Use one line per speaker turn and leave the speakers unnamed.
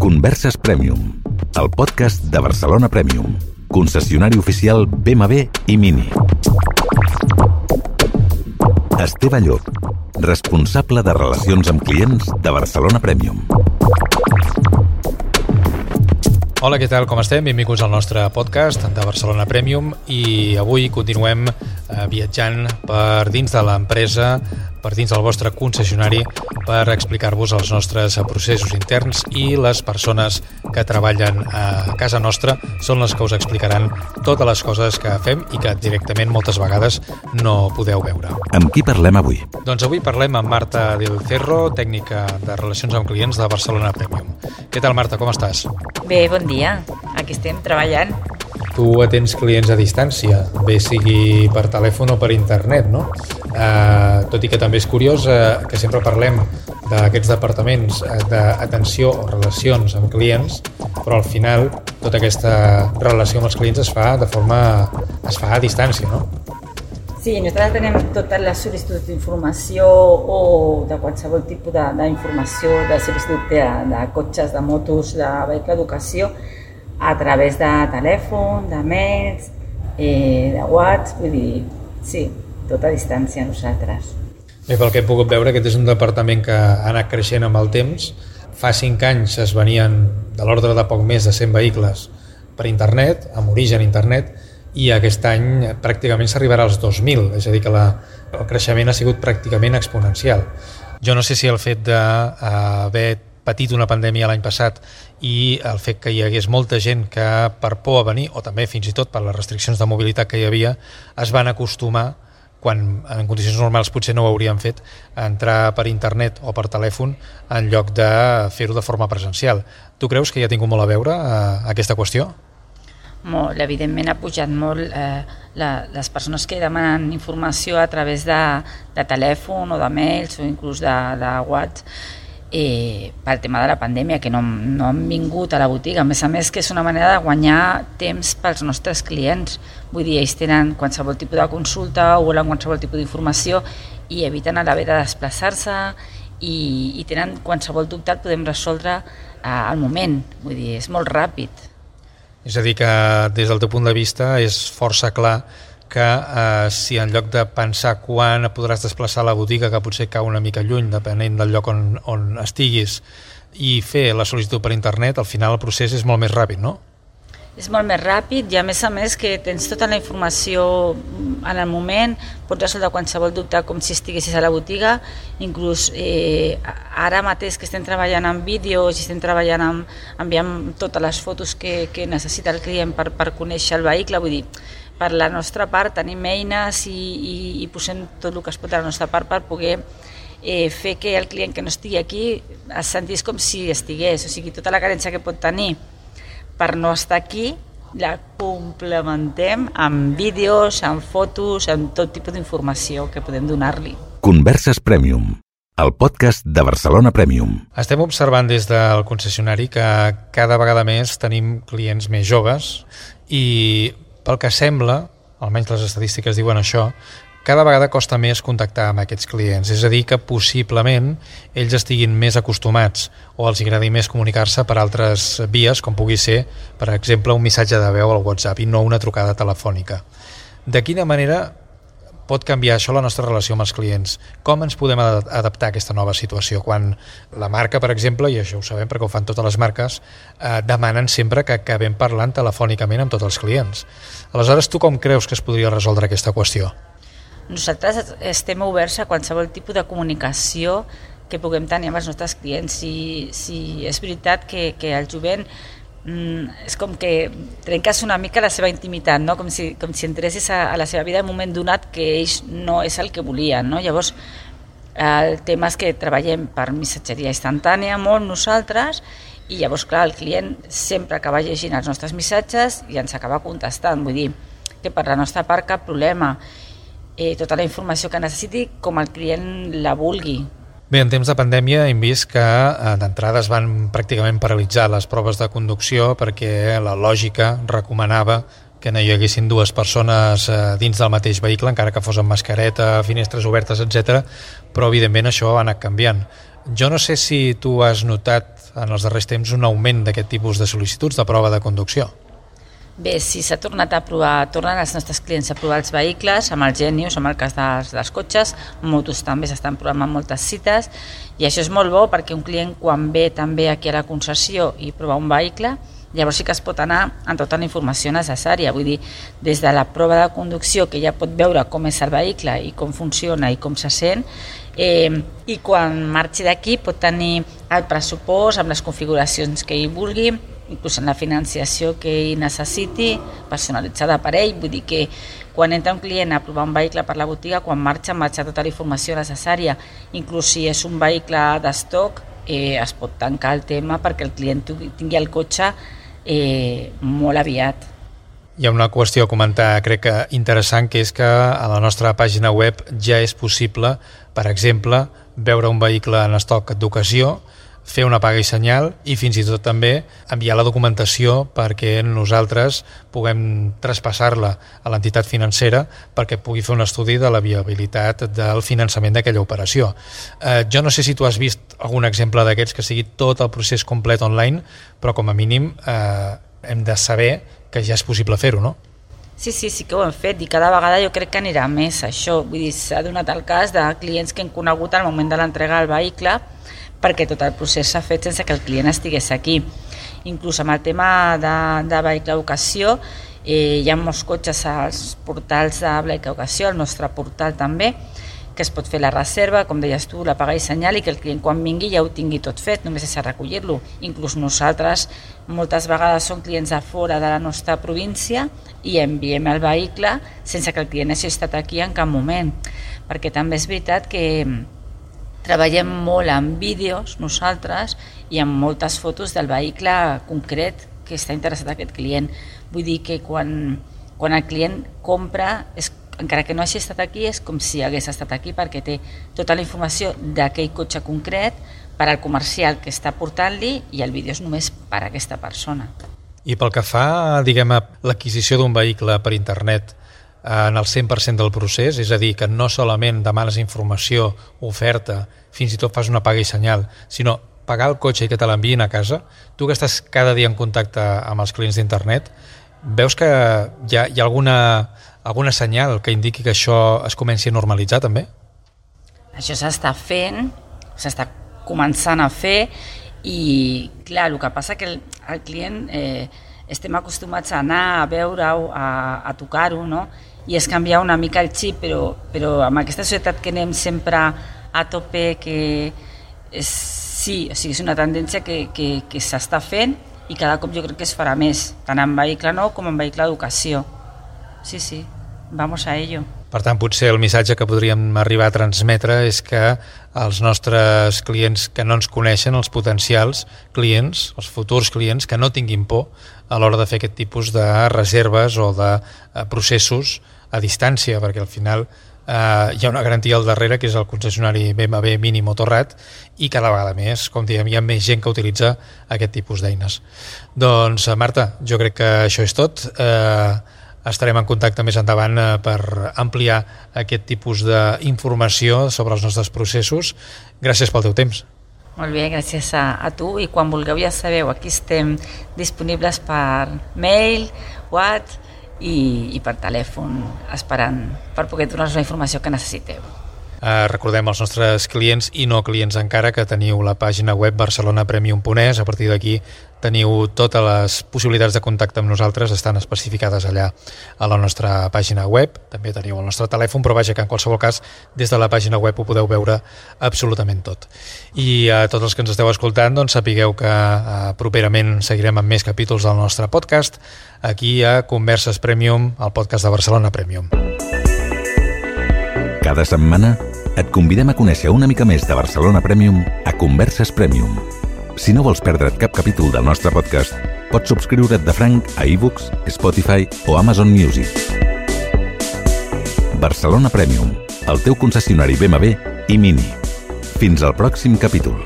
Converses Premium, el podcast de Barcelona Premium, concessionari oficial BMW i Mini. Esteve Llop, responsable de relacions amb clients de Barcelona Premium.
Hola, què tal? Com estem? Benvinguts al nostre podcast de Barcelona Premium i avui continuem eh, viatjant per dins de l'empresa, per dins del vostre concessionari per explicar-vos els nostres processos interns i les persones que treballen a casa nostra són les que us explicaran totes les coses que fem i que directament moltes vegades no podeu veure.
Amb qui parlem avui?
Doncs avui parlem amb Marta Del Cerro, tècnica de relacions amb clients de Barcelona Premium. Què tal, Marta? Com estàs?
Bé, bon dia. Aquí estem treballant.
Tu atens clients a distància, bé sigui per telèfon o per internet, no? Eh, tot i que també és curiós eh, que sempre parlem d'aquests departaments eh, d'atenció o relacions amb clients, però al final tota aquesta relació amb els clients es fa de forma... es fa a distància, no?
Sí, nosaltres tenim totes les sol·licituds d'informació o de qualsevol tipus d'informació, de, de sol·licitud de, de cotxes, de motos, de vehicle d'educació, a través de telèfon, de mails, eh, de WhatsApp, vull dir, sí, tot a distància nosaltres.
Bé, pel que he pogut veure, aquest és un departament que ha anat creixent amb el temps. Fa cinc anys es venien de l'ordre de poc més de 100 vehicles per internet, amb origen internet, i aquest any pràcticament s'arribarà als 2.000, és a dir, que la, el creixement ha sigut pràcticament exponencial. Jo no sé si el fet d'haver patit una pandèmia l'any passat i el fet que hi hagués molta gent que per por a venir, o també fins i tot per les restriccions de mobilitat que hi havia, es van acostumar quan en condicions normals potser no ho haurien fet, a entrar per internet o per telèfon en lloc de fer-ho de forma presencial. Tu creus que hi ha tingut molt a veure eh, aquesta qüestió?
Molt, evidentment ha pujat molt eh, la, les persones que demanen informació a través de, de telèfon o de mails o inclús de, de WhatsApp eh, pel tema de la pandèmia, que no, no han vingut a la botiga. A més a més, que és una manera de guanyar temps pels nostres clients. Vull dir, ells tenen qualsevol tipus de consulta o volen qualsevol tipus d'informació i eviten l'haver de desplaçar-se i, i tenen qualsevol dubte el podem resoldre eh, al moment. Vull dir, és molt ràpid.
És a dir, que des del teu punt de vista és força clar que eh, si en lloc de pensar quan podràs desplaçar la botiga, que potser cau una mica lluny, depenent del lloc on, on estiguis, i fer la sol·licitud per internet, al final el procés és molt més ràpid, no?
És molt més ràpid i a més a més que tens tota la informació en el moment, pots resoldre qualsevol dubte com si estiguessis a la botiga, inclús eh, ara mateix que estem treballant amb vídeos i estem treballant amb, enviant totes les fotos que, que necessita el client per, per conèixer el vehicle, vull dir, per la nostra part tenim eines i, i, i posem tot el que es pot a la nostra part per poder eh, fer que el client que no estigui aquí es sentís com si estigués, o sigui, tota la carència que pot tenir per no estar aquí la complementem amb vídeos, amb fotos, amb tot tipus d'informació que podem donar-li.
Converses Premium, el podcast de Barcelona Premium.
Estem observant des del concessionari que cada vegada més tenim clients més joves i pel que sembla, almenys les estadístiques diuen això, cada vegada costa més contactar amb aquests clients. És a dir, que possiblement ells estiguin més acostumats o els agradi més comunicar-se per altres vies, com pugui ser, per exemple, un missatge de veu al WhatsApp i no una trucada telefònica. De quina manera pot canviar això la nostra relació amb els clients? Com ens podem adaptar a aquesta nova situació? Quan la marca, per exemple, i això ho sabem perquè ho fan totes les marques, eh, demanen sempre que acabem parlant telefònicament amb tots els clients. Aleshores, tu com creus que es podria resoldre aquesta qüestió?
Nosaltres estem oberts a qualsevol tipus de comunicació que puguem tenir amb els nostres clients. Si, si és veritat que, que el jovent mm, és com que trenques una mica la seva intimitat, no? com, si, com si entressis a, a la seva vida en un moment donat que ells no és el que volien. No? Llavors, el tema és que treballem per missatgeria instantània molt nosaltres i llavors, clar, el client sempre acaba llegint els nostres missatges i ens acaba contestant. Vull dir que per la nostra part cap problema. Eh, tota la informació que necessiti com el client la vulgui
Bé, en temps de pandèmia hem vist que eh, d'entrada es van pràcticament paralitzar les proves de conducció perquè la lògica recomanava que no hi haguessin dues persones eh, dins del mateix vehicle, encara que fos amb mascareta, finestres obertes, etc. però evidentment això ha anat canviant. Jo no sé si tu has notat en els darrers temps un augment d'aquest tipus de sol·licituds de prova de conducció.
Bé, sí, s'ha tornat a provar, tornen els nostres clients a provar els vehicles, amb els genius, amb el cas dels, dels cotxes, motos també s'estan provant amb moltes cites, i això és molt bo perquè un client quan ve també aquí a la concessió i prova un vehicle, llavors sí que es pot anar amb tota la informació necessària, vull dir, des de la prova de conducció que ja pot veure com és el vehicle i com funciona i com se sent, eh, i quan marxi d'aquí pot tenir el pressupost amb les configuracions que hi vulgui, inclús en la financiació que hi necessiti, personalitzada per ell, vull dir que quan entra un client a provar un vehicle per la botiga, quan marxa, marxa tota la informació necessària, inclús si és un vehicle d'estoc, eh, es pot tancar el tema perquè el client tingui el cotxe eh, molt aviat.
Hi ha una qüestió a comentar, crec que interessant, que és que a la nostra pàgina web ja és possible, per exemple, veure un vehicle en estoc d'ocasió, fer una paga i senyal i fins i tot també enviar la documentació perquè nosaltres puguem traspassar-la a l'entitat financera perquè pugui fer un estudi de la viabilitat del finançament d'aquella operació. Eh, jo no sé si tu has vist algun exemple d'aquests que sigui tot el procés complet online, però com a mínim eh, hem de saber que ja és possible fer-ho, no?
Sí, sí, sí que ho hem fet i cada vegada jo crec que anirà més això. Vull dir, s'ha donat el cas de clients que hem conegut al moment de l'entrega del vehicle perquè tot el procés s'ha fet sense que el client estigués aquí. Inclús amb el tema de, de vehicle d'ocasió, eh, hi ha molts cotxes als portals de vehicle d'ocasió, al nostre portal també, que es pot fer la reserva, com deies tu, la paga i senyal, i que el client quan vingui ja ho tingui tot fet, només és a recollir-lo. Inclús nosaltres moltes vegades som clients a fora de la nostra província i enviem el vehicle sense que el client hagi estat aquí en cap moment. Perquè també és veritat que treballem molt amb vídeos nosaltres i amb moltes fotos del vehicle concret que està interessat aquest client. Vull dir que quan, quan el client compra, és, encara que no hagi estat aquí, és com si hagués estat aquí perquè té tota la informació d'aquell cotxe concret per al comercial que està portant-li i el vídeo és només per a aquesta persona.
I pel que fa, diguem, a l'adquisició d'un vehicle per internet, en el 100% del procés, és a dir, que no solament demanes informació, oferta, fins i tot fas una paga i senyal, sinó pagar el cotxe i que te l'enviïn a casa, tu que estàs cada dia en contacte amb els clients d'internet, veus que hi ha, hi ha alguna, alguna senyal que indiqui que això es comenci a normalitzar també?
Això s'està fent, s'està començant a fer i clar, el que passa que el, el client eh, estem acostumats a anar a veure-ho, a, a tocar-ho, no? i és canviar una mica el xip, però, però amb aquesta societat que anem sempre a tope, que és, sí, o sigui, és una tendència que, que, que s'està fent i cada cop jo crec que es farà més, tant en vehicle nou com en vehicle d'educació. Sí, sí, vamos a ello.
Per tant, potser el missatge que podríem arribar a transmetre és que els nostres clients que no ens coneixen, els potencials clients, els futurs clients, que no tinguin por a l'hora de fer aquest tipus de reserves o de eh, processos a distància, perquè al final eh, hi ha una garantia al darrere que és el concessionari BMW Mini Motorrad i cada vegada més, com diem, hi ha més gent que utilitza aquest tipus d'eines. Doncs, eh, Marta, jo crec que això és tot. Eh, estarem en contacte més endavant eh, per ampliar aquest tipus d'informació sobre els nostres processos. Gràcies pel teu temps.
Molt bé, gràcies a, a tu i quan vulgueu ja sabeu, aquí estem disponibles per mail, WhatsApp i, i per telèfon esperant per poder donar-vos la informació que necessiteu.
Eh, recordem als nostres clients i no clients encara que teniu la pàgina web barcelonapremium.es, a partir d'aquí teniu totes les possibilitats de contacte amb nosaltres, estan especificades allà a la nostra pàgina web, també teniu el nostre telèfon, però vaja que en qualsevol cas des de la pàgina web ho podeu veure absolutament tot. I a tots els que ens esteu escoltant, doncs sapigueu que eh, properament seguirem amb més capítols del nostre podcast aquí a Converses Premium, el podcast de Barcelona Premium.
Cada setmana et convidem a conèixer una mica més de Barcelona Premium a Converses Premium. Si no vols perdre't cap capítol del nostre podcast, pots subscriure't de franc a ebooks, Spotify o Amazon Music. Barcelona Premium, el teu concessionari BMW i Mini. Fins al pròxim capítol.